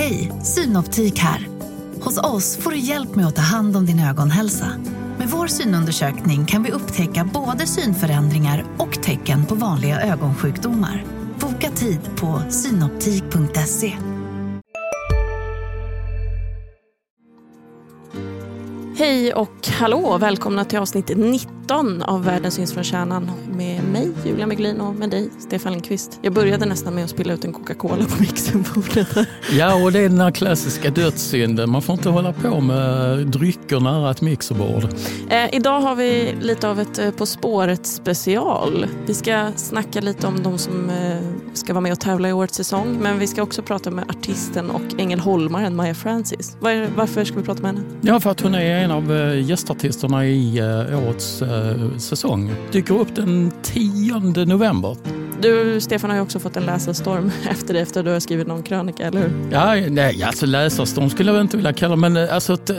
Hej, Synoptik här. Hos oss får du hjälp med att ta hand om din ögonhälsa. Med vår synundersökning kan vi upptäcka både synförändringar och tecken på vanliga ögonsjukdomar. Boka tid på synoptik.se. Hej och hallå! Välkomna till avsnitt 90 19 av Världen syns från kärnan med mig, Julia Meglin och med dig, Stefan Lindqvist. Jag började nästan med att spilla ut en Coca-Cola på mixerbordet. Ja, och det är den här klassiska dödssynden. Man får inte hålla på med drycker nära ett mixerbord. Eh, idag har vi lite av ett eh, På spåret special. Vi ska snacka lite om de som eh, ska vara med och tävla i årets säsong. Men vi ska också prata med artisten och ängelholmaren Maja Francis. Var, varför ska vi prata med henne? Ja, för att hon är en av eh, gästartisterna i årets säsong. Dyker upp den 10 november. Du, Stefan, har ju också fått en läsarstorm efter det, efter att du har skrivit någon krönika, eller hur? Ja, nej, alltså läsarstorm skulle jag inte vilja kalla men eh, alltså ett eh,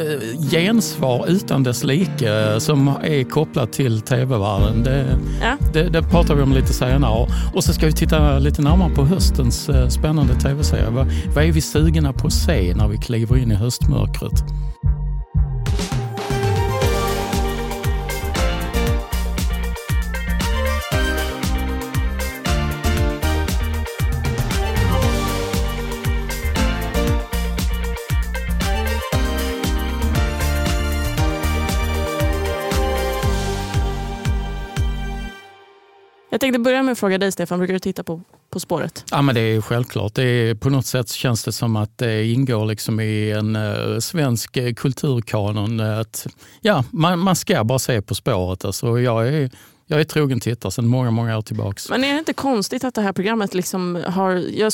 gensvar utan dess like som är kopplat till tv-världen. Det, Ja. det, det pratar vi om lite senare. Och så ska vi titta lite närmare på höstens eh, spännande tv-serie. Vad, vad är vi sugna på att se när vi kliver in i höstmörkret? Tänkte börja med att fråga dig, Stefan. Brukar du titta på På spåret? Ja, men det är självklart. Det är, på något sätt känns det som att det ingår liksom i en eh, svensk eh, kulturkanon. Att, ja, man, man ska bara se På spåret. Alltså, jag, är, jag är trogen tittare sedan många, många år tillbaks. Men är det inte konstigt att det här programmet liksom har... Jag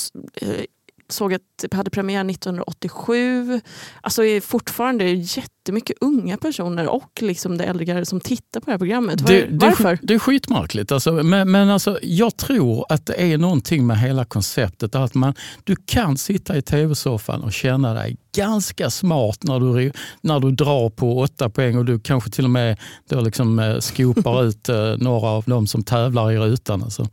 såg att det hade premiär 1987. Alltså är fortfarande jättemycket unga personer och liksom det äldre som tittar på det här programmet. Var, Det, det, varför? det är skitmärkligt. Alltså, men men alltså, jag tror att det är någonting med hela konceptet. Att man, du kan sitta i tv-soffan och känna dig ganska smart när du, när du drar på åtta poäng och du kanske till och med då liksom, eh, skopar ut eh, några av de som tävlar i rutan. Alltså.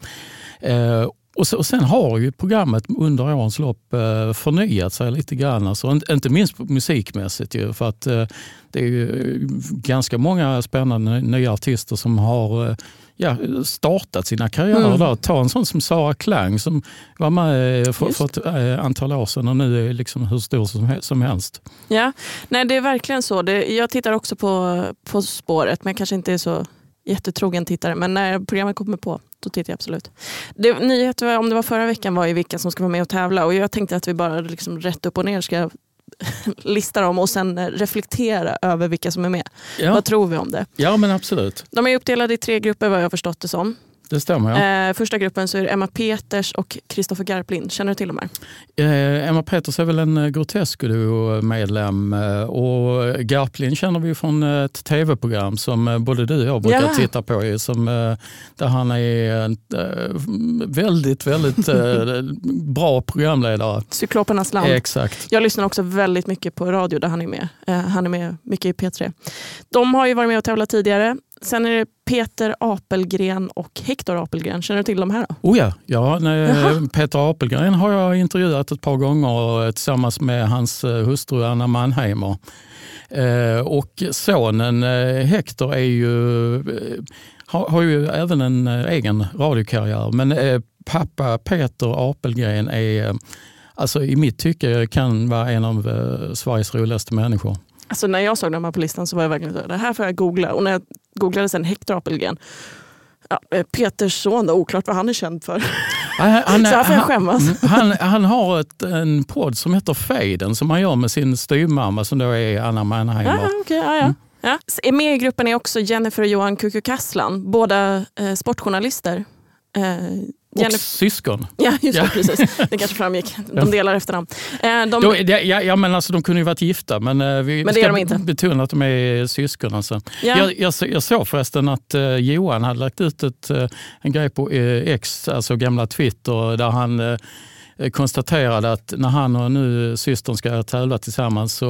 Eh, och, så, och Sen har ju programmet under årens lopp eh, förnyat sig lite grann. Alltså, inte, minst musikmässigt. Ju, för att eh, det är ju eh, ganska många spännande nya artister som har eh, ja, startat sina karriärer Mm. där. Ta en sån som Sara Klang som var med eh, för, för ett eh, antal år sedan och nu är liksom hur stor som, som helst. Ja, nej det är verkligen så. Det, jag tittar också på På spåret, men kanske inte är så jättetrogen tittare. Men när programmet kommer på, då tittar jag absolut. Det, nyheter om det var förra veckan var ju vilka som ska vara med och tävla. Och jag tänkte att vi bara liksom rätt upp och ner ska lista dem och sen reflektera över vilka som är med. Ja, Vad tror vi om det? ja men absolut. De är uppdelade i tre grupper vad jag förstått det som. Det stämmer. Ja. Eh, första gruppen så är det Emma Peters och Kristoffer Garplind. Känner du till de här? Eh, Emma Peters är väl en eh, Grotesco-medlem och Garplin känner vi från ett tv-program som både du och jag brukar Ja. titta på. Som, där han är en väldigt, väldigt bra programledare. Cyklopernas land. Exakt. Jag lyssnar också väldigt mycket på radio där han är med. Han är med mycket i P3. De har ju varit med och tävlat tidigare. Sen är det Peter Apelgren och Hector Apelgren. Känner du till de här? Då? Oh ja, ja Jaha. Peter Apelgren har jag intervjuat ett par gånger eh, tillsammans med hans eh, hustru Anna Mannheimer. Eh, och sonen Hector är ju, har, ju även en egen radiokarriär. Men pappa Peter Apelgren är, alltså i mitt tycke, kan vara en av Sveriges roligaste människor. Alltså när jag såg de här på listan så var jag verkligen så det här får jag googla. Och när jag googlade sen Hector Apelgren, ja, eh, Peters son, då, oklart vad han är känd för. Han, han, så här får jag skämmas. Mm, Han, han har ett, en podd som heter Fejden som han gör med sin styvmamma som då är Anna Mannheimer. Ja, okej, ja, ja. Mm. Ja. Med i gruppen är också Jennifer och Johan Kukukasslan, båda eh, sportjournalister. Eh, Och Jennifer, syskon. ja, just det, Ja. precis. Det kanske framgick. De delar efternamn. Eh, de, det- ja, ja, men alltså, de kunde ju varit gifta men eh, vi Men det ska är de inte. betona att de är syskon. Alltså. ja. Jag, jag, jag såg förresten att eh, Johan hade lagt ut ett, en grej på X, alltså gamla Twitter, där han konstaterade att när han och nu systern ska tävla tillsammans så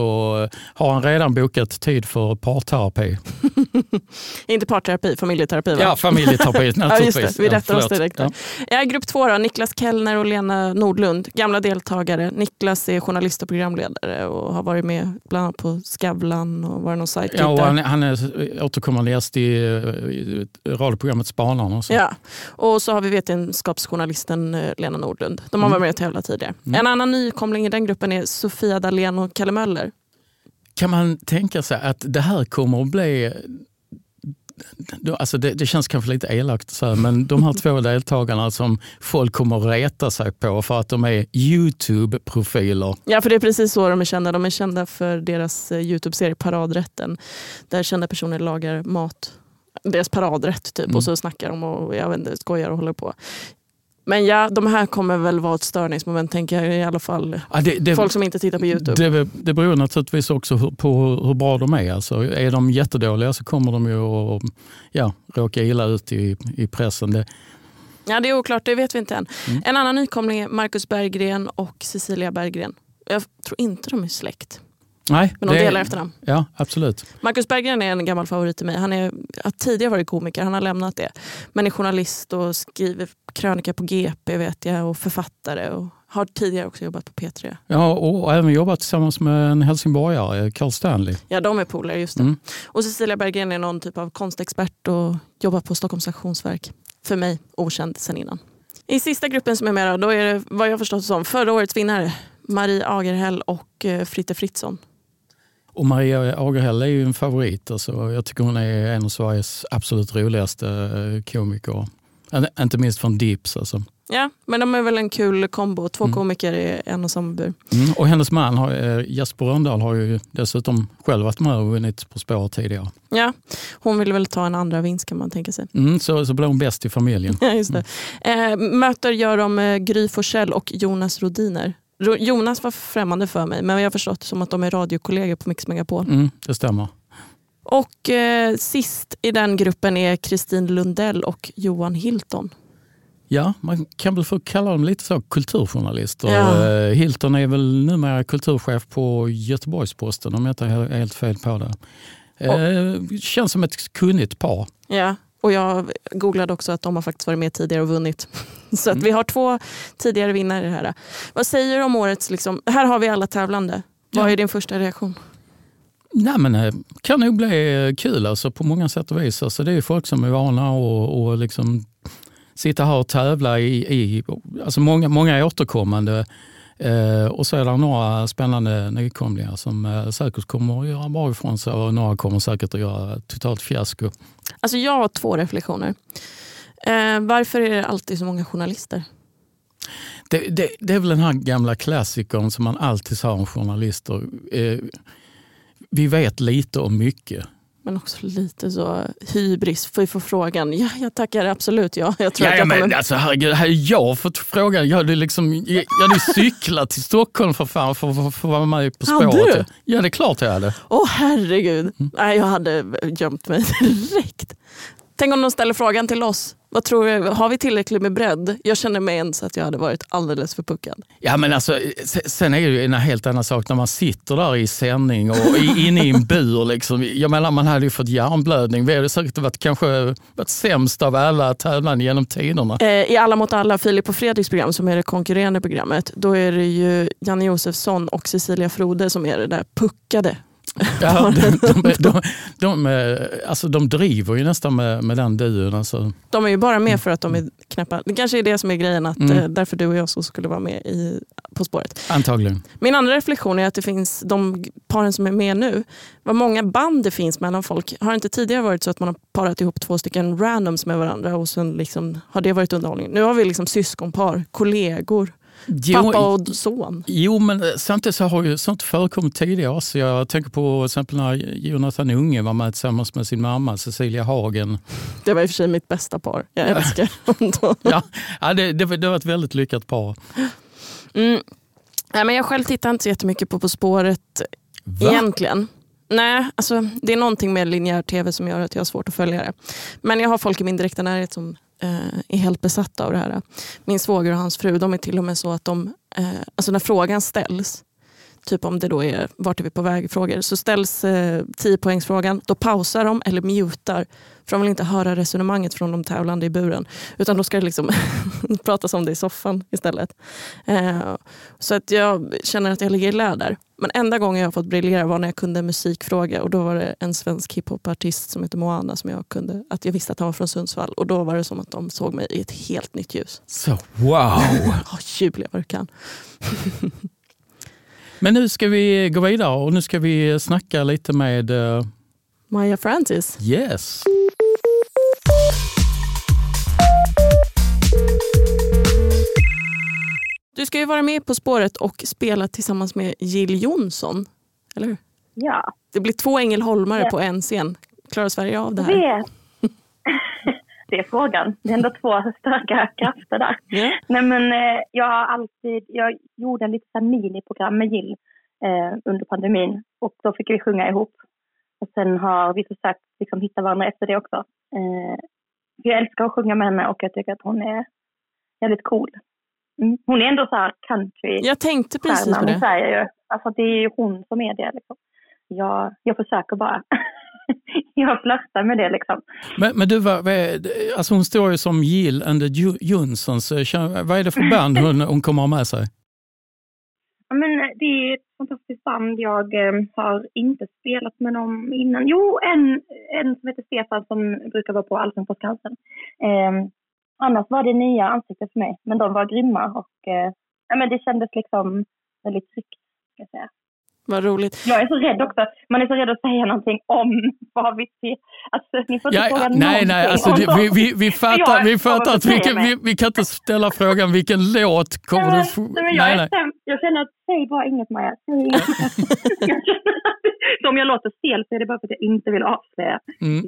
har han redan bokat tid för parterapi. Inte parterapi, familjeterapi va? Ja, familjeterapi Ja, naturligtvis. just det. Vi Ja, rättar oss förlåt. direkt. Ja. Ja. grupp två då, Niklas Kellner och Lena Nordlund, gamla deltagare. Niklas är journalist och programledare och har varit med bland annat på Skavlan och varit någon sidekick Ja, och han, han är återkommande gäst i, i radioprogrammet Spanarna. så. Ja. Och så har vi vetenskapsjournalisten eh, Lena Nordlund. De har Mm. varit med och tävlat tidigare. Mm. En annan nykomling i den gruppen är Sofia Dalén och Kalle Möller. Kan man tänka sig att det här kommer att bli... Alltså det, det känns kanske lite elakt, så här, men de här två deltagarna som folk kommer att reta sig på för att de är Youtube-profiler. Ja, för det är precis så de är kända. De är kända för deras eh, Youtube-serie Paradrätten. Där kända personer lagar mat. Deras paradrätt typ. Mm. Och så snackar de och jag vet inte, skojar och håller på. Men ja, de här kommer väl vara ett störningsmoment tänker jag. I alla fall Ja, det, det, folk som inte tittar på Youtube. det, det beror naturligtvis också på hur, hur bra de är. Alltså, är de jättedåliga så kommer de ju att ja, råka illa ut i, i pressen. Det, Ja, det är oklart, det vet vi inte än. Mm. En annan nykomling är Marcus Berggren och Cecilia Berggren. Jag tror inte de är släkt, nej, men de det- delar efternamn. Ja, absolut. Marcus Berggren är en gammal favorit till mig. Han är, har tidigare varit komiker, han har lämnat det. Men är journalist och skriver krönika på GP vet jag och författare. Och har tidigare också jobbat på P3. Ja, och, även jobbat tillsammans med en helsingborgare, Carl Stanley. Ja, de är polare, just det. Mm. Och Cecilia Berggren är någon typ av konstexpert och jobbar på Stockholms stationsverk. För mig okänd sen innan. I sista gruppen som är med då, då är det vad jag förstått som förra årets vinnare. Marie Agerhäll och eh, Fritte Fritzson. Och Maria Agerhäll är ju en favorit. Alltså, jag tycker hon är en av Sveriges absolut roligaste eh, komiker. Inte minst från Dips. Alltså. Ja, men de är väl en kul kombo. Två Mm. komiker i en och samma bur. Mm. Och hennes man, har, eh, Jesper Rönndahl, har ju dessutom själv varit med och vunnit På spåret tidigare. Ja, hon vill väl ta en andra vinst kan man tänka sig. Mm, så, så blir hon bäst i familjen. Ja, just det. Eh, möter gör de eh, Gry Forssell och Jonas Rodiner. Jonas var främmande för mig, men jag har förstått som att de är radiokollegor på Mix Megapol. Mm, det stämmer. Och eh, sist i den gruppen är Kristin Lundell och Johan Hilton. Ja, man kan väl få kalla dem lite så kulturjournalister. Ja. Eh, Hilton är väl numera kulturchef på Göteborgs-Posten om jag inte är helt fel på det. Eh, känns som ett kunnigt par. Ja, och jag googlade också att de har faktiskt varit med tidigare och vunnit. Så att Mm. vi har två tidigare vinnare här. Vad säger du om årets, liksom, här har vi alla tävlande. Vad Ja. är din första reaktion? Nej, men det kan nog bli eh, kul alltså, på många sätt och vis. Alltså, det är folk som är vana och, och liksom sitta här och tävla i, i alltså många, många är återkommande. Eh, och så är det några spännande nykomlingar som eh, säkert kommer att göra bra ifrån sig och några kommer säkert att göra totalt fiasko. Alltså jag har två reflektioner. Eh, varför är det alltid så många journalister? Det, det, det är väl den här gamla klassikern som man alltid sa om journalister. Eh, vi vet lite om mycket. Men också lite så hybris. Får vi få frågan? Ja, jag tackar absolut. Ja, jag tror Ja, att jag men, kommer... alltså, herregud, hade jag fått frågan, jag hade, liksom, jag jag hade cyklat till Stockholm för fan för, för, för att vara med På Hade spåret. du? Ja, det är klart jag hade. Åh herregud. Mm. Nej, jag hade gömt mig direkt. Tänk om de ställer frågan till oss. Vad tror du? Har vi tillräckligt med bredd? Jag känner mig ens att jag hade varit alldeles för puckad. Ja, men alltså, se- sen är det ju en helt annan sak när man sitter där i sändning och inne i en bur. Liksom. Jag menar, man hade ju fått hjärnblödning. Vi hade säkert varit, kanske varit sämst av alla tävlande genom tiderna. Eh, I Alla mot alla, Filip och Fredriks program som är det konkurrerande programmet, då är det ju Janne Josefsson och Cecilia Frode som är det där puckade. Ja, de, de, de, de, eh, alltså, de driver ju nästan med, med den duon. Alltså. De är ju bara med för att de är knäppa. Det kanske är det som är grejen, att Mm. eh, därför du och jag så skulle vara med i På spåret. Antagligen. Min andra reflektion är att det finns de paren som är med nu. Vad många band det finns mellan folk. Har det inte tidigare varit så att man har parat ihop två stycken randoms med varandra och sen liksom har det varit underhållning? Nu har vi liksom syskonpar, kollegor, Jo, pappa och son. Jo, men eh, samtidigt så har ju sånt förekommit tidigare. Så jag tänker på till exempel när Jonathan Unge var med tillsammans med sin mamma Cecilia Hagen. Det var i och för sig mitt bästa par. Jag älskar dem. Ja, ja, det, det, var- det var ett väldigt lyckat par. Mm. Nej, men jag själv tittar inte så jättemycket på På spåret Va? egentligen. Nej, alltså, det är någonting med linjär tv som gör att jag har svårt att följa det. Men jag har folk i min direkta närhet som eh, är helt besatta av det här. Min svåger och hans fru, de är till och med så att de, eh, alltså när frågan ställs, typ om det då är vart är vi på väg-frågor, så ställs eh, 10 poängsfrågan, då pausar de eller mutar, för de vill inte höra resonemanget från de tävlande i buren. Utan då ska det liksom pratas om det i soffan istället. Eh, så att jag känner att jag ligger i lä där. Men enda gången jag har fått briljera var när jag kunde en musikfråga och då var det en svensk hiphopartist som heter Moana som jag kunde, att jag visste att han var från Sundsvall och då var det som att de såg mig i ett helt nytt ljus. Så wow! Vad du kan. Men nu ska vi gå vidare och nu ska vi snacka lite med uh... Maja Francis. Yes. Du ska ju vara med På spåret och spela tillsammans med Jill Johnson. Eller hur? Ja. Det blir två Ängelholmare Ja. på en scen. Klarar Sverige av det här? Det, det är frågan. Det är ändå två starka krafter där. Ja. Nej, men, eh, jag har alltid, jag gjorde en här miniprogram med Jill eh, under pandemin och då fick vi sjunga ihop. Och sen har vi försökt liksom, hitta varandra efter det också. Eh, jag älskar att sjunga med henne och jag tycker att hon är väldigt cool. Mm. Hon är ändå så här country Jag tänkte precis på det. Sverige ju. Alltså det är ju hon som är det liksom. Jag, jag försöker bara. jag flörtar med det liksom. Men, men du, vad, vad är, alltså hon står ju som Jill and the Johnsons. Eh, Vad är det för band hon, hon kommer ha med sig? Ja, men det är ett fantastiskt band. Jag eh, har inte spelat med dem innan. Jo, en, en som heter Stefan som brukar vara på Allsång på Skansen. Eh, annars var det nya ansikten för mig, men de var grymma och eh, ja, men det kändes liksom väldigt tryggt. Ska jag, säga. Vad roligt. jag är så rädd också. Man är så rädd att säga någonting om vad vi ser. Alltså, ni får inte Ja, fråga nej, nej, alltså, det, vi, vi, vi fattar, vi fattar att vi, vi, vi kan inte ställa frågan vilken låt kommer du få... nej, jag, Nej, sämst. jag känner att, säg bara inget Maja. Säg inget. jag så om jag låter stel så är det bara för att jag inte vill avslöja. Mm.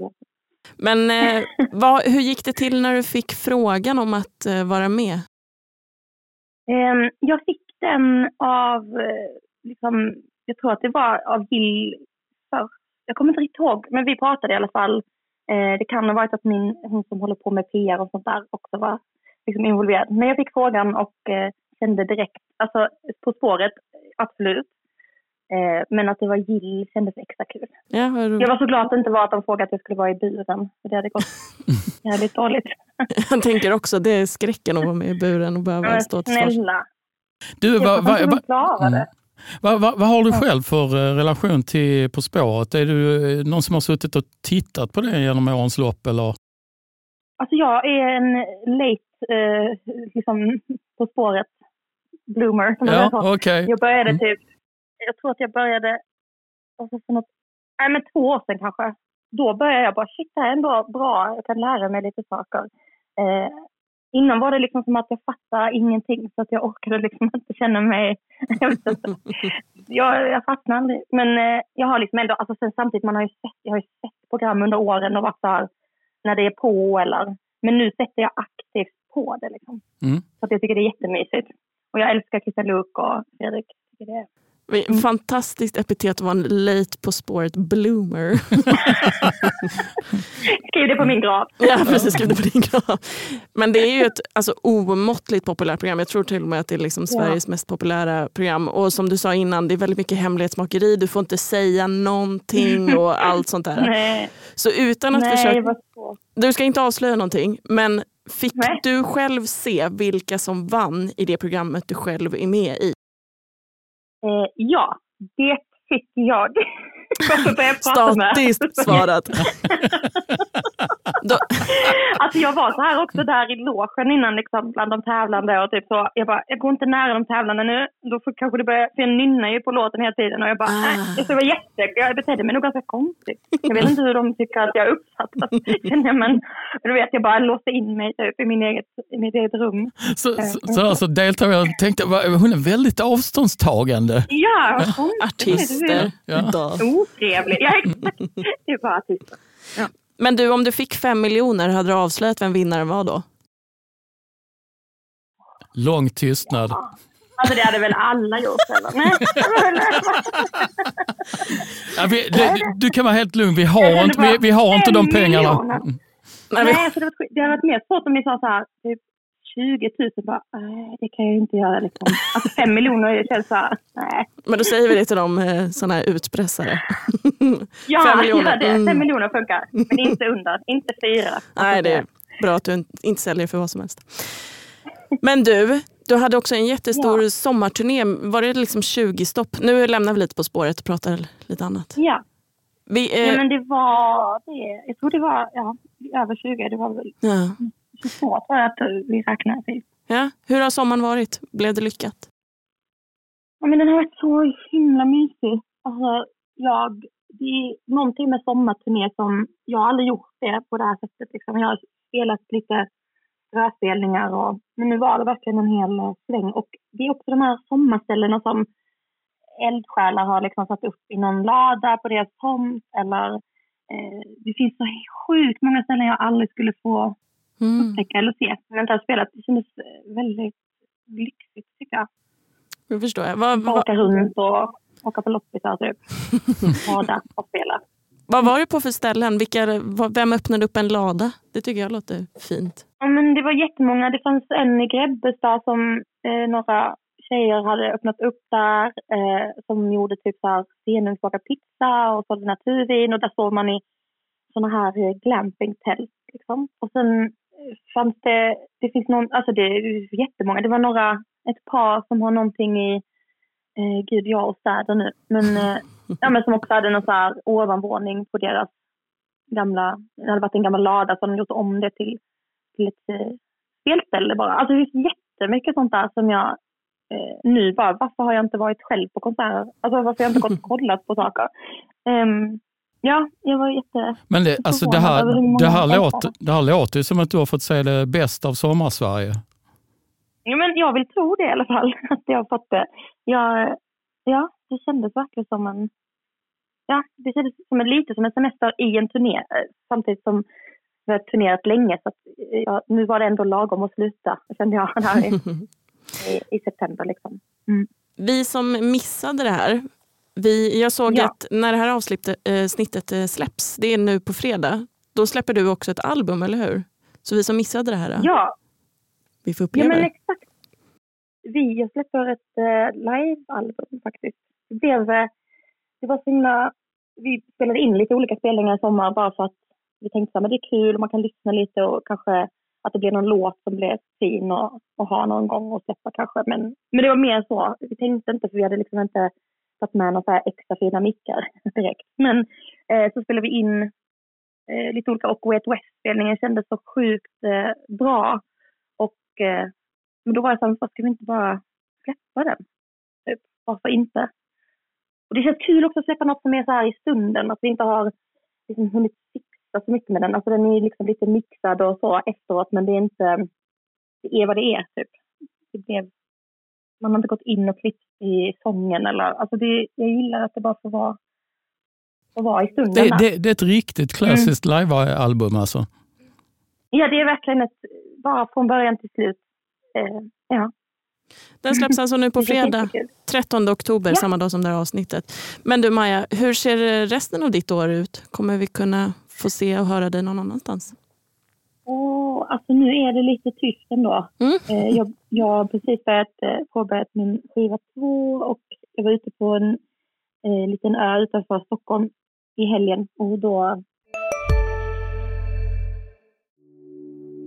Men eh, vad, hur gick det till när du fick frågan om att eh, vara med? Ehm, jag fick den av, eh, liksom, jag tror att det var av Jill först. Jag kommer inte riktigt ihåg, men vi pratade i alla fall. Eh, det kan ha varit att min, hon som håller på med PR och sånt där också var liksom involverad. Men jag fick frågan och eh, kände direkt, alltså På spåret, absolut. Eh, men att det var Jill kändes extra kul. Ja, vad Jag var så glad att det inte var att de frågade att jag skulle vara i buren. För det hade gått jävligt dåligt. Jag tänker också det är skräcken att vara med i buren och behöva stå till svars. snälla. Du, va, va. Mm. va, va, vad har du själv för eh, relation till På spåret? Är du eh, någon som har suttit och tittat på det genom årens lopp? Eller? Alltså jag är en late, eh, liksom På spåret bloomer. Ja, okej. Jag började Mm. typ, jag tror att jag började alltså för något, nej men två år sedan kanske. Då började jag bara, shit det här är ändå bra, jag kan lära mig lite saker. Eh, innan var det liksom som att jag fattade ingenting så att jag orkade liksom inte känna mig, jag. Jag, fastnade aldrig. Men eh, jag har liksom ändå, alltså sen samtidigt, man har ju sett, jag har ju sett program under åren och varit här, när det är på eller, men nu sätter jag aktivt på det liksom. Mm. Så att jag tycker det är jättemysigt. Och jag älskar Christian Luuk och Fredrik. Tycker det är. Vi- Fantastiskt epitet att vara en late På spåret bloomer. Skriv det på min grav. Ja, precis. Skriv det på din grav. Men det är ju ett alltså, omåttligt populärt program. Jag tror till och med att det är liksom Sveriges mest populära program. Och som du sa innan, det är väldigt mycket hemlighetsmakeri. Du får inte säga någonting och allt sånt där. Nej, Så utan att nej försöka... Du ska inte avslöja någonting, men fick Nej. du själv se vilka som vann i det programmet du själv är med i? Eh, ja, det fick jag. Varför börjar jag prata med? Statiskt svarat. Då, Alltså jag var så här också där i logen innan liksom bland de tävlande och typ så. Jag bara, jag går inte nära de tävlande nu. Då får kanske det börja, för jag nynnar ju på låten hela tiden och jag bara, Ah. nej. Så det var jätte, jag betedde mig nog ganska konstigt. Jag vet inte hur de tycker att jag är uppfattad. känner Men du vet, jag bara låste in mig typ i, min eget, i mitt eget rum. Så, så, så alltså, deltagarna tänkte va, hon är väldigt avståndstagande. Ja, konstigt. artister. Ja. Otrevlig. Ja, exakt. Det är bara artister. Men du, om du fick fem miljoner, hade du avslöjat vem vinnaren var då? Lång tystnad. Alltså det hade väl alla gjort eller? Nej. Ja, vi, det, du kan vara helt lugn, vi har inte, vi, vi har inte de pengarna. Mm. Nej, vi- Nej, så det, var, det hade varit mer svårt om ni sa så här, typ 20 000, bara, nej det kan jag inte göra. Liksom. Alltså 5 miljoner känns så här, nej. Men då säger vi det till de eh, sådana här utpressare. Ja, Fem miljoner. ja det, Mm. 5 miljoner funkar. Men inte under, inte fyra. Nej, det är bra att du inte säljer för vad som helst. Men du, du hade också en jättestor Ja. sommarturné. Var det liksom 20 stopp? Nu lämnar vi lite På spåret och pratar lite annat. Ja, Vi, eh, ja, men det var det. Jag tror det var ja, över 20. Det var väl ja. 22 tror jag att vi räknade till. Ja. Hur har sommaren varit? Blev det lyckat? Ja, men den har varit så himla mysig. Alltså, jag, det är någonting med sommarturné som... Jag har aldrig gjort det på det här sättet. Liksom. Jag har spelat lite ströspelningar, och, men nu var det verkligen en hel eh, sväng. Och det är också de här sommarställena som eldsjälar har liksom satt upp i någon lada på deras tomt. Eller, eh, det finns så sjukt många ställen jag aldrig skulle få Mm. upptäcka eller se. Men inte har spelat. Det kändes eh, väldigt lyxigt tycker jag. Det förstår jag. Vad, vad, åka runt och åka på loppisar typ. Bada och spela. vad var det på för ställen? Vilka, vem öppnade upp en lada? Det tycker jag låter fint. Ja, men det var jättemånga. Det fanns en i Grebbestad som eh, några tjejer hade öppnat upp där. Eh, som gjorde typ stenugnsbakad pizza och sålde naturvin. Och där står man i såna här eh, glampingtält. Liksom. Och sen eh, fanns det, det finns någon, alltså det är jättemånga. Det var några, ett par som har någonting i, eh, gud jag och städer nu. Men, eh, ja, men som också hade någon så här ovanvåning på deras gamla, det hade varit en gammal lada så de gjort om det till, till ett eh, spelställe bara. Alltså det finns jättemycket sånt där som jag eh, nu bara, varför har jag inte varit själv på konserter? Alltså varför har jag inte gått och kollat på saker? Ehm, ja, jag var jätte... Men det, alltså det, här, det, här låter, det här låter ju som att du har fått se det bästa av Sommarsverige. Men jag vill tro det i alla fall, att jag har fått det. Jag, ja, det kändes verkligen som en... Ja, det kändes som en, lite som en semester i en turné. eh, Samtidigt som vi har turnerat länge. Så att, eh, ja, nu var det ändå lagom att sluta, kände jag, där i, i, i september. Liksom. Vi som missade det här, vi, jag såg Ja. att när det här avsnittet snittet eh, släpps, det är nu på fredag, då släpper du också ett album, eller hur? Så vi som missade det här, Ja, vi får ja, uppleva men det. exakt. Vi jag släpper ett eh, livealbum faktiskt. Det blev... Eh, det var så himla... Vi spelade in lite olika spelningar i sommar bara för att vi tänkte att det är kul och man kan lyssna lite och kanske att det blir någon låt som blir fin och, och ha någon gång och släppa kanske. Men, men det var mer så. Vi tänkte inte för vi hade liksom inte tagit med några extra fina mickar direkt. Men eh, så spelade vi in eh, lite olika och Way West-spelningen kändes så sjukt eh, bra. Eh, men då var jag så här, varför ska vi inte bara släppa den? Typ, varför inte? Och det känns kul också att släppa något som är så här i stunden, att vi inte har liksom hunnit fixa så mycket med den. Alltså den är liksom lite mixad och så efteråt, men det är inte, det är vad det är typ. Det blev, man har inte gått in och klippt i sången eller, alltså det, jag gillar att det bara får vara, får vara i stunden. Det, det, det är ett riktigt klassiskt livealbum alltså. Ja, det är verkligen ett, bara från början till slut. Eh, ja. Den släpps alltså nu på fredag, jättekul. 13 oktober, Ja. samma dag som det här avsnittet. Men du Maja, hur ser resten av ditt år ut? Kommer vi kunna få se och höra dig någon annanstans? Åh, alltså nu är det lite tyst ändå. Mm. Eh, jag, jag har precis börjat eh, påbörjat min skiva två och jag var ute på en eh, liten ö utanför Stockholm i helgen och då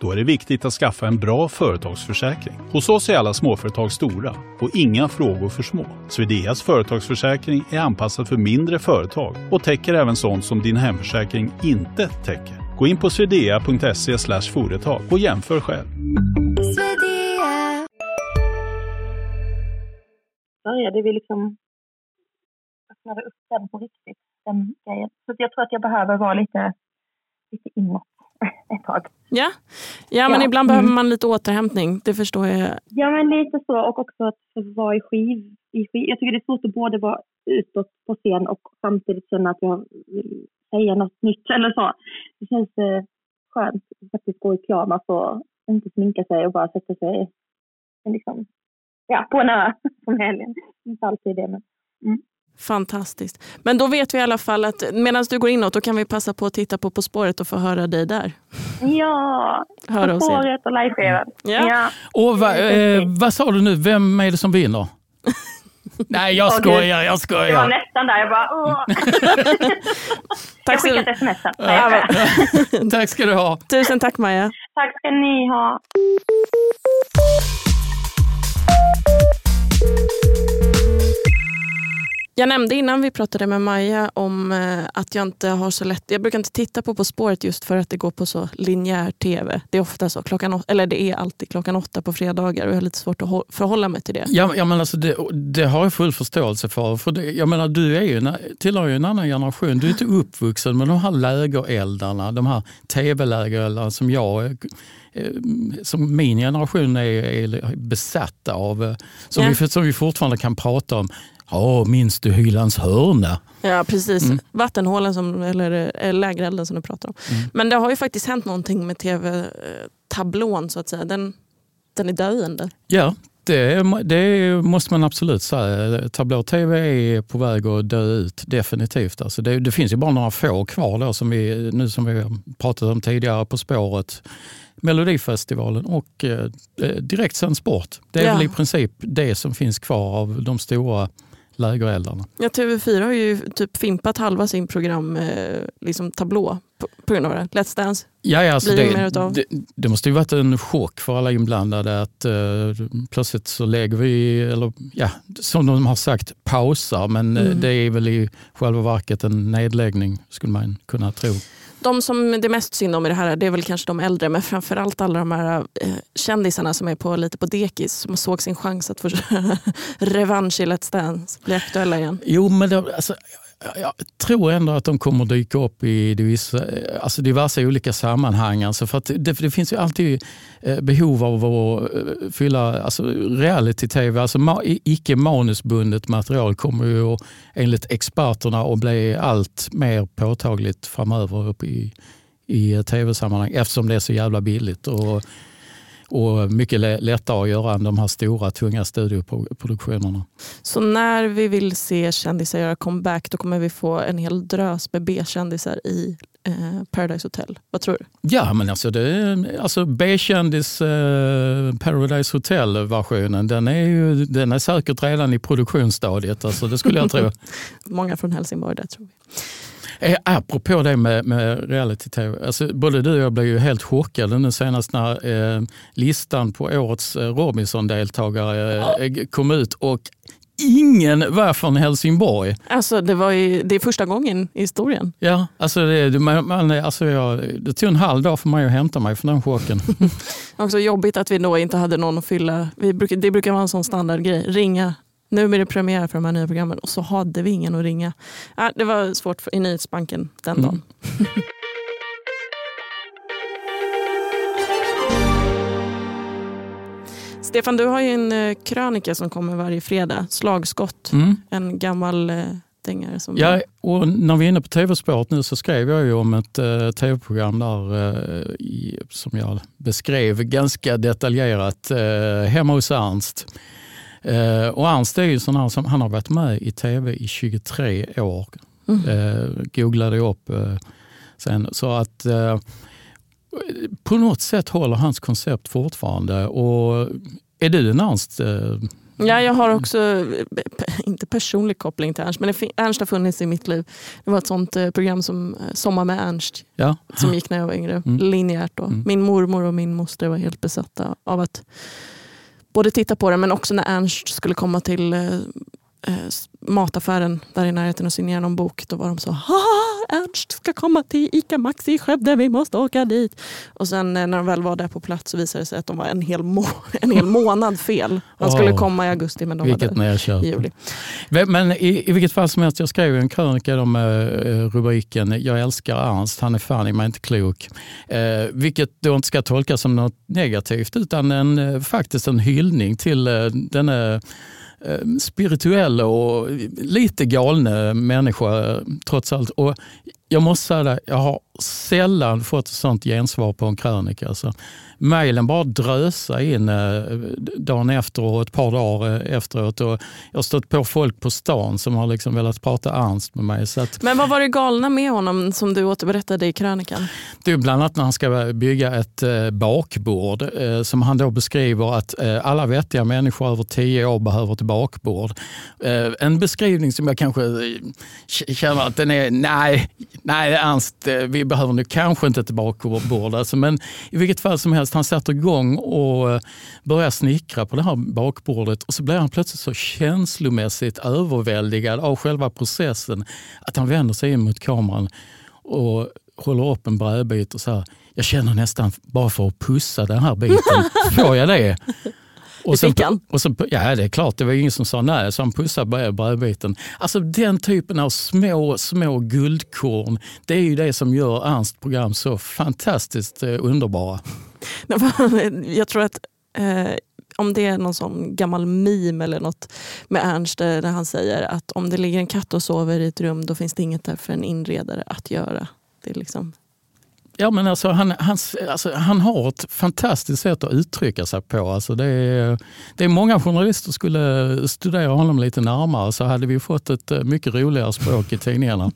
Då är det viktigt att skaffa en bra företagsförsäkring. Hos oss är alla småföretag stora och inga frågor för små. Swedeas företagsförsäkring är anpassad för mindre företag och täcker även sånt som din hemförsäkring inte täcker. Gå in på swedea.se företag och jämför själv. började vi liksom öppnade upp den på riktigt, den grejen. Så jag tror att jag behöver vara lite, lite inåt ett tag. Ja, ja men Ja, ibland mm. behöver man lite återhämtning. Det förstår jag. Ja, men lite så. Och också att vara i skiv, i skiv. Jag tycker det är svårt att både vara utåt på scen och samtidigt känna att jag vill säga något nytt eller så. Det känns, eh, skönt att faktiskt gå i pyjamas och inte sminka sig och bara sätta sig liksom, ja, på en ö som helgen. Inte alltid det, men mm. Fantastiskt. Men då vet vi i alla fall att medan du går inåt då kan vi passa på att titta på På spåret och få höra dig där. Ja, Höra På spåret och live Ja. ja. Och va, eh, vad sa du nu, vem är det som vinner? Nej, jag skojar, jag Jag var skojar. nästan där. Jag bara, åh. Tack jag ett sms sen. Tack ska du ha. Tusen tack Maja. Tack ska ni ha. Jag nämnde innan vi pratade med Maja om eh, att jag inte har så lätt, jag brukar inte titta på På spåret just för att det går på så linjär tv. Det är ofta så, klockan, eller det är alltid klockan åtta på fredagar och jag har lite svårt att förhålla mig till det. Ja, jag menar alltså det, det har jag full förståelse för. för det, jag menar, du är ju, tillhör ju en annan generation. Du är inte uppvuxen med de här lägereldarna, de här tv-lägereldarna som jag som min generation är, är besatta av. eh, Som, Ja. vi, som vi fortfarande kan prata om. Ja, minns du Hylands hörna? Ja, precis. Mm. Vattenhålen, som, eller eh, lägerelden som du pratar om. Men det har ju faktiskt hänt någonting med tv-tablån så att säga. Den, den är döende. Ja, det, det måste man absolut säga. Tablå-tv är på väg att dö ut, definitivt. Alltså det, det finns ju bara några få kvar då, som vi, nu som vi pratat om tidigare, På spåret, Melodifestivalen och eh, direktsänd sport. Det är Ja. väl i princip det som finns kvar av de stora lägereldarna. Ja, TV4 har ju typ fimpat halva sin program eh, liksom tablå på, på grund av det. Let's Dance. Ja, ja, alltså det utav? det, det måste ju varit en chock för alla inblandade att eh, plötsligt så lägger vi, eller ja, som de har sagt, pausar. Men eh, Mm. det är väl i själva verket en nedläggning skulle man kunna tro. De som det är mest synd om i det här det är väl kanske de äldre men framförallt alla de här eh, kändisarna som är på, lite på dekis som såg sin chans att få revansch i Let's Dance, bli aktuella igen. Jo, men det, alltså, jag, tror ändå att de kommer dyka upp i diverse, alltså diverse olika sammanhang. Alltså för att det, det finns ju alltid eh, behov av att eh, fylla alltså reality-tv. Alltså ma, icke manusbundet material kommer ju enligt experterna att bli allt mer påtagligt framöver upp i, i eh, tv-sammanhang eftersom det är så jävla billigt. Och, och mycket lä- lättare att göra än de här stora tunga studioproduktionerna. Så när vi vill se kändisar göra comeback då kommer vi få en hel drös med B-kändisar i eh, Paradise Hotel. Vad tror du? Ja, men alltså, det, alltså B-kändis eh, Paradise Hotel-versionen den är, ju, den är säkert redan i produktionsstadiet. Alltså, det skulle jag tro. Många från Helsingborg där tror vi. Eh, apropå det med, med reality-tv. Alltså, både du och jag blev ju helt chockade nu senast när eh, listan på årets eh, Robinson-deltagare eh, kom ut och ingen var från Helsingborg. Alltså, det, var ju, det är första gången i historien. Ja, alltså det, man, man, alltså jag, det tog en halv dag för mig att hämta mig från den chocken. Också jobbigt att vi då inte hade någon att fylla. Vi brukar, det brukar vara en sån standardgrej. Ringa. Nu blir det premiär för de här nya programmen och så hade vi ingen att ringa. Ja, det var svårt för, i nyhetsbanken den Mm. dagen. Stefan, du har ju en eh, krönika som kommer varje fredag. Slagskott. Mm. En gammal eh, dängare. Som Ja, och när vi är inne på tv-spåret nu så skrev jag ju om ett uh, tv-program där eh, i, som jag beskrev ganska detaljerat uh, hemma hos Ernst. Eh, och Ernst är ju sån här som han har varit med i tv i 23 år. Mm. Eh, googlade jag upp eh, sen. Så att eh, på något sätt håller hans koncept fortfarande. Och är du en Ernst? Eh, Ja, jag har också, inte personlig koppling till Ernst, men Ernst har funnits i mitt liv. Det var ett sånt program som Sommar med Ernst ja. som gick när jag var yngre. Mm. Linjärt då. Mm. Min mormor och min moster var helt besatta av att både titta på det men också när Ernst skulle komma till eh, mataffären där i närheten och signera någon bok. Då var de så Haha, Ernst ska komma till ICA Maxi i Skövde, vi måste åka dit. Och sen eh, när de väl var där på plats så visade det sig att de var en hel, må- en hel månad fel. De skulle Åh. komma i augusti men de Vilket var där i juli. Men i, i vilket fall som helst, jag skrev en krönika med eh, rubriken Jag älskar Ernst, han är fan i mig inte klok. Eh, vilket då inte ska tolkas som något negativt utan en, eh, faktiskt en hyllning till eh, denna Ehm, spirituella och lite galna människa trots allt. Och jag måste säga det, jag har sällan fått ett sånt gensvar på en krönika. Alltså, Mejlen bara drösa in eh, dagen efter och ett par dagar efteråt. Och jag har stött på folk på stan som har liksom velat prata Ernst med mig. Så att, Men vad var det galna med honom som du återberättade i krönikan? det är bland annat när han ska bygga ett eh, bakbord eh, som han då beskriver att eh, alla vettiga människor över tio år behöver ett bakbord. Eh, en beskrivning som jag kanske eh, känner att den är, nej, nej Ernst, eh, vi behöver nu kanske inte ett bakbord. Alltså, men i vilket fall som helst, han sätter igång och eh, börjar snickra på det här bakbordet och så blir han plötsligt så känslomässigt överväldigad av själva processen att han vänder sig in mot kameran och håller upp en brädbit och säger jag känner nästan bara för att pussa den här biten. Får jag det? Och han. och så, ja, det är klart. Det var ingen som sa nej, så han pussade brädbiten. Alltså den typen av små, små guldkorn, det är ju det som gör Ernst program så fantastiskt eh, underbara. Jag tror att eh, om det är någon sån gammal meme eller något med Ernst där han säger att om det ligger en katt och sover i ett rum då finns det inget där för en inredare att göra. Det är liksom, Ja, men alltså, han, hans, alltså, han har ett fantastiskt sätt att uttrycka sig på. Alltså, det, är, det är många journalister skulle studera honom lite närmare så hade vi fått ett eh, mycket roligare språk i tidningarna.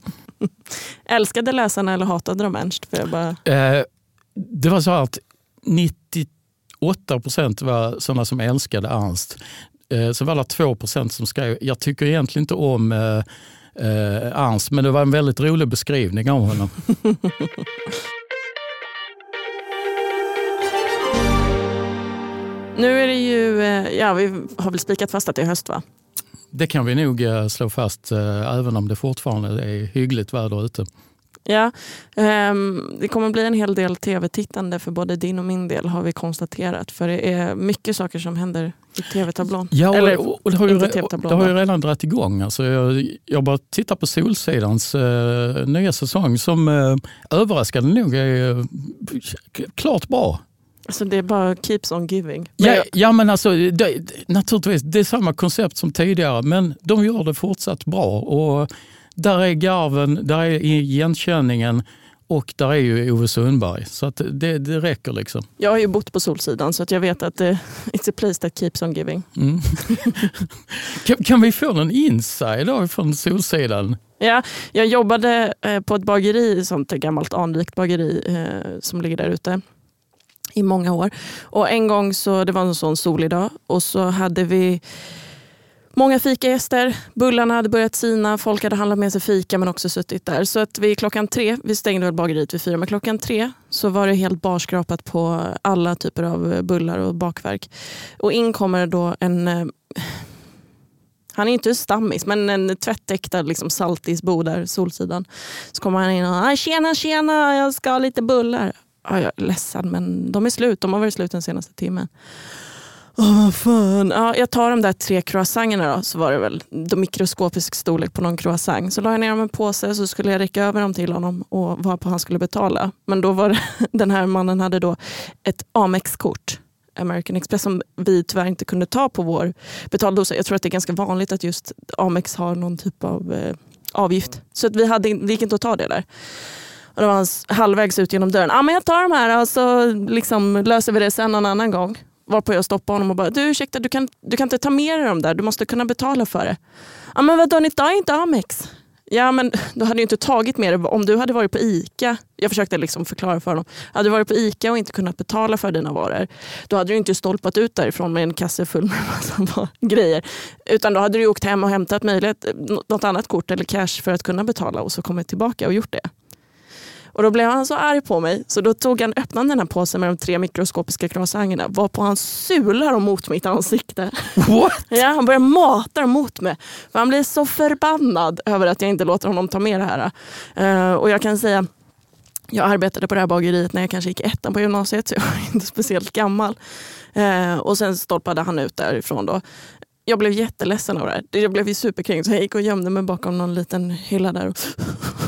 älskade läsarna eller hatade de Ernst? För jag bara, Eh, det var så att 98 procent var sådana som älskade Ernst. Eh, så var det 2 procent som skrev, jag tycker egentligen inte om eh, eh, Ernst, men det var en väldigt rolig beskrivning av honom. nu är det ju, eh, ja vi har väl spikat fast att det är höst va? Det kan vi nog eh, slå fast, eh, även om det fortfarande är hyggligt väder ute. Ja, ehm, det kommer bli en hel del tv-tittande för både din och min del har vi konstaterat. För det är mycket saker som händer i tv-tablån. Ja, Eller, och, det, har ju, det har ju redan dragit igång. Alltså jag, jag bara tittar på Solsidans eh, nya säsong som eh, överraskande nog är eh, klart bra. Alltså det är bara keeps on giving. Men Ja, jag- ja men alltså, det, naturligtvis, det är samma koncept som tidigare men de gör det fortsatt bra. Och där är garven, där är igenkänningen och där är ju Ove Sundberg. Så att det, det räcker liksom. Jag har ju bott på Solsidan så att jag vet att det, it's a place that keeps on giving. Mm. kan, kan vi få någon inside från Solsidan? Ja, jag jobbade eh, på ett bageri, sånt gammalt anrikt bageri eh, som ligger där ute i många år. Och en gång så, det var en sån solig dag och så hade vi många fikagäster. Bullarna hade börjat sina, folk hade handlat med sig fika men också suttit där. Så att vi klockan tre, vi stängde väl bageriet vid fyra, men klockan tre så var det helt barskrapat på alla typer av bullar och bakverk. Och in kommer då en eh, han är inte stammis, men en tvättäkta liksom, saltisbo där, Solsidan. Så kommer han in och tjena tjena, jag ska ha lite bullar. Ja, jag är ledsen men de är slut, de har varit slut den senaste timmen. Åh, vad fan. Ja, jag tar de där tre croissangerna då, så var det väl de mikroskopisk storlek på någon croissant. Så la jag ner dem i en påse så skulle jag räcka över dem till honom och varpå han skulle betala. Men då var det, den här mannen hade då ett Amex-kort. American Express som vi tyvärr inte kunde ta på vår betaldosa. Jag tror att det är ganska vanligt att just Amex har någon typ av eh, avgift. Så att vi hade, det gick inte att ta det där. Och då var han halvvägs ut genom dörren. Ja, men jag tar de här och så liksom löser vi det sen någon annan gång. Varpå jag stoppade honom och bara, du ursäkta, du kan, du kan inte ta med dig de där, du måste kunna betala för det. Ja men vadå, ni tar inte Amex? Ja men du hade ju inte tagit med det om du hade varit på ICA. Jag försökte liksom förklara för honom. Hade du varit på ICA och inte kunnat betala för dina varor, då hade du inte stolpat ut därifrån med en kasse full med massa grejer. Utan då hade du åkt hem och hämtat möjlighet, eh, något annat kort eller cash för att kunna betala och så kommit tillbaka och gjort det. Och då blev han så arg på mig så då tog han öppnade den här påsen med de tre mikroskopiska croissangerna varpå han sular dem mot mitt ansikte. What? Ja, han börjar mata dem mot mig. För han blir så förbannad över att jag inte låter honom ta med det här. Eh, och jag kan säga, jag arbetade på det här bageriet när jag kanske gick ettan på gymnasiet så jag var inte speciellt gammal. Eh, och sen stolpade han ut därifrån då. Jag blev jätteledsen av det här. Jag blev ju superkränkt så jag gick och gömde mig bakom någon liten hylla där.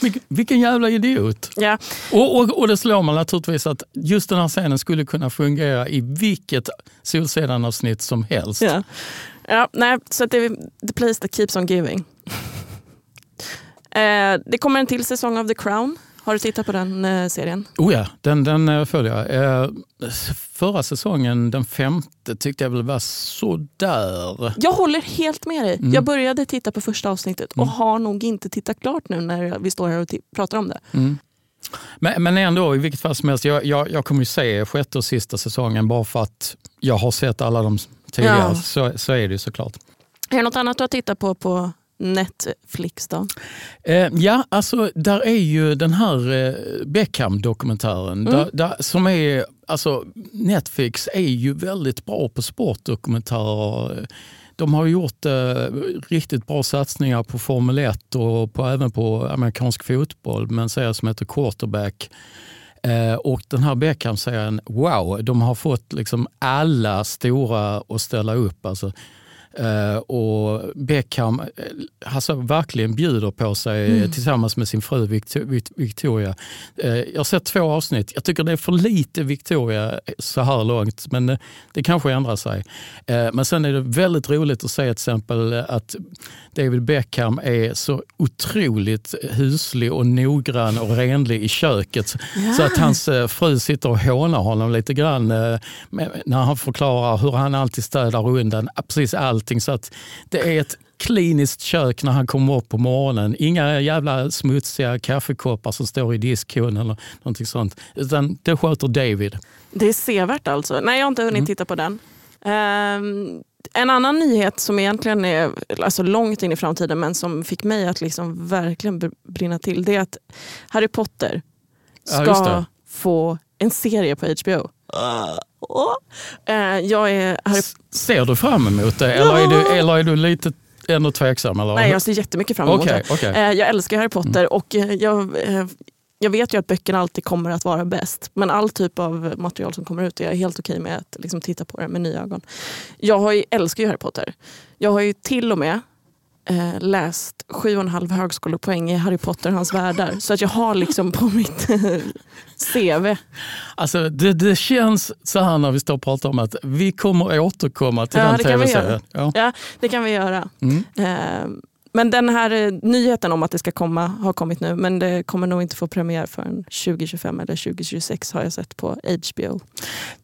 Vilken, vilken jävla idiot. Ja, Och, och, och det slår man naturligtvis att just den här scenen skulle kunna fungera i vilket Solsidan-avsnitt som helst. Ja. Ja, nej, så det är the place that keeps on giving. Eh, det kommer en till säsong av The Crown. Har du tittat på den eh, serien? Oh ja, den, den eh, följer jag. Eh, förra säsongen, den femte, tyckte jag väl var sådär. Jag håller helt med dig. Mm. Jag började titta på första avsnittet och har nog inte tittat klart nu när vi står här och pratar om det. Mm. Men, men ändå, i vilket fall som helst, jag, jag, jag kommer ju se sjätte och sista säsongen bara för att jag har sett alla de tidigare. Ja. Så, så är det ju såklart. Är det något annat du har tittat på på Netflix då? Eh, ja, alltså där är ju den här eh, Beckham-dokumentären. Där, där, som är, alltså, Netflix är ju väldigt bra på sportdokumentärer. De har gjort eh, riktigt bra satsningar på Formel 1 och på, även på amerikansk fotboll med en serie som heter Quarterback. Eh, och den här Beckham-serien, wow, de har fått liksom alla stora att ställa upp. Alltså, och Beckham eh, alltså, verkligen bjuder på sig eh, tillsammans med sin fru Victor- Vic- Victoria. Eh, jag har sett två avsnitt. Jag tycker det är för lite Victoria så här långt, men eh, det kanske ändrar sig. Eh, men sen är det väldigt roligt att se till exempel att David Beckham är så otroligt huslig och noggrann och renlig i köket. Så att hans eh, fru sitter och hånar honom lite grann eh, när han förklarar hur han alltid städar undan precis allting. Så att det är ett kliniskt kök när han kommer upp på morgonen. Inga jävla smutsiga kaffekoppar som står i diskhon eller någonting sånt. Utan det sköter David. Det är sevärt alltså. Nej, jag har inte hunnit Mm. titta på den. Ehm, en annan nyhet som egentligen är alltså långt in i framtiden men som fick mig att liksom verkligen br- brinna till det är att Harry Potter Ja, ska det. få en serie på HBO. Eh, jag är Harry... Ser du fram emot det eller är du, eller är du lite ändå tveksam? Eller? Nej, jag ser jättemycket fram emot Okej, det. Mm. Eh, jag älskar Harry Potter och eh, jag, jag vet ju att böckerna alltid kommer att vara bäst. Men all typ av material som kommer ut är jag helt okej med att liksom, titta på det med nya ögon. Jag har ju, älskar ju Harry Potter. Jag har ju till och med eh, läst sju och en halv högskolepoäng i Harry Potter och hans världar. Så att jag har liksom på mitt eh, CV. Alltså, det, det känns så här när vi står och pratar om att vi kommer återkomma till Ja, den tv-serien. Ja. Ja, det kan vi göra. Mm. Eh, men den här eh, nyheten om att det ska komma har kommit nu. Men det kommer nog inte få premiär förrän 2025 eller 2026 har jag sett på HBO.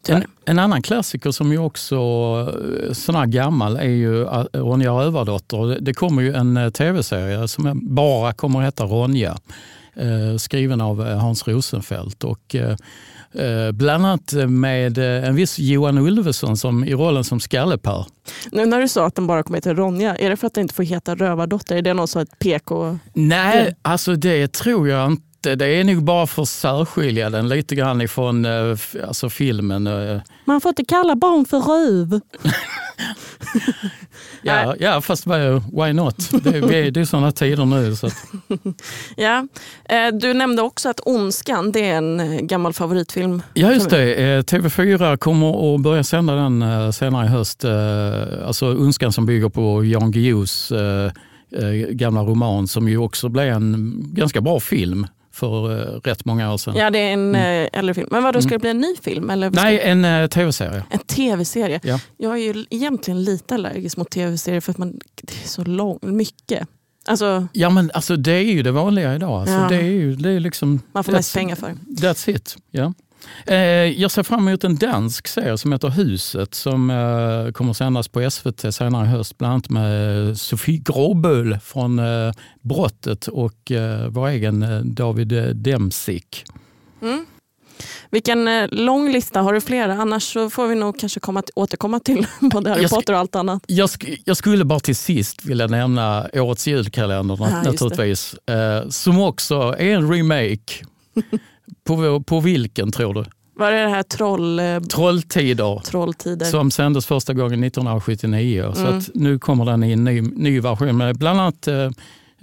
En, en annan klassiker som ju också är sån här gammal är ju eh, Ronja Rövardotter. Det- kommer ju en tv-serie som bara kommer att heta Ronja. Skriven av Hans Rosenfeldt. Och, bland annat med eh, en viss Johan Ulveson som, i rollen som Skalle-Per. Nu när du sa att den bara kommer heta Ronja, är det för att den inte får heta Rövardotter? Är det något så ett PK? Nej, alltså det tror jag inte. Det är nog bara för att särskilja den lite grann ifrån eh, alltså filmen. eh. Man får inte kalla barn för röv. Ja, ja fast why not? Det, vi- det är sådana tider nu. Så Ja. Eh, Du nämnde också att Ondskan, det är en gammal favoritfilm. ja, just det. Eh, TV4 kommer att börja sända den senare i höst. Alltså Önskan som bygger på Jan Guillous gamla roman som ju också blev en ganska bra film för eh, rätt många år sedan. Ja, det är en eh, äldre film. Men vad då ska det bli en ny film? Eller Nej, en eh, tv-serie. En tv-serie. Ja. Jag är ju egentligen lite allergisk mot tv-serier för att man, det är så lång, mycket. Alltså, Ja, men alltså, det är ju det vanliga idag. Alltså, Ja. Det är ju det är liksom, man får mest pengar för. That's it. Ja. Eh, jag ser fram emot en dansk serie som heter Huset som eh, kommer sändas på SVT senare i höst. Bland annat med Sofie Gråböl från eh, Brottet och eh, vår egen eh, David eh, Demsik. Mm. Vilken eh, lång lista, har du flera? Annars så får vi nog kanske komma, återkomma till både Harry Potter och allt annat. Jag, sk- jag skulle bara till sist vilja nämna årets julkalender det. naturligtvis. Eh, som också är en remake. på, på vilken tror du? Var det det här troll, eh, Trolltider. trolltider? Som sändes första gången 1979. Så Mm. att nu kommer den i en ny, ny version med bland annat eh,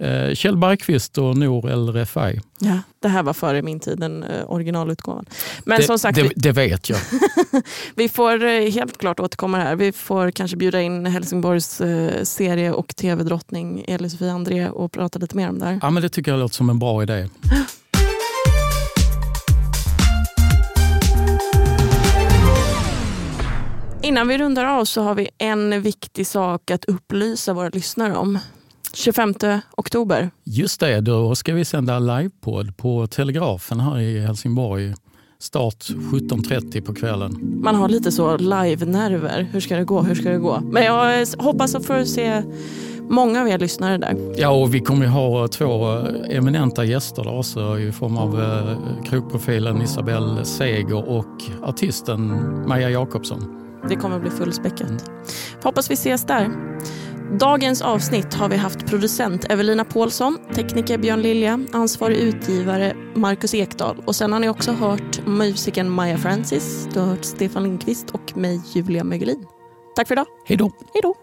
eh, Kjell Bergqvist och Nour El Refai. Ja, det här var före min tid, den eh, originalutgåvan. Men det, som sagt, det, vi, det vet jag. vi får helt klart återkomma här. Vi får kanske bjuda in Helsingborgs eh, serie och tv-drottning Elisofie André och prata lite mer om det här. Ja, men det tycker jag låter som en bra idé. Innan vi rundar av så har vi en viktig sak att upplysa våra lyssnare om. 25 oktober. Just det, då ska vi sända livepodd på Telegrafen här i Helsingborg. Start 17.30 på kvällen. Man har lite så live-nerver. Hur ska det gå? Hur ska det gå? Men jag hoppas att få se många av er lyssnare där. Ja, och vi kommer ha två eminenta gäster där också i form av eh, krogprofilen Isabelle Seger och artisten Maja Jakobsson. Det kommer bli fullspäckat. Hoppas vi ses där. Dagens avsnitt har vi haft producent Evelina Paulsson, tekniker Björn Lilja, ansvarig utgivare Marcus Ekdahl och sen har ni också hört musikern Maja Francis, du har hört Stefan Lindqvist och mig Julia Mögelin. Tack för idag. Hej då. Hej då.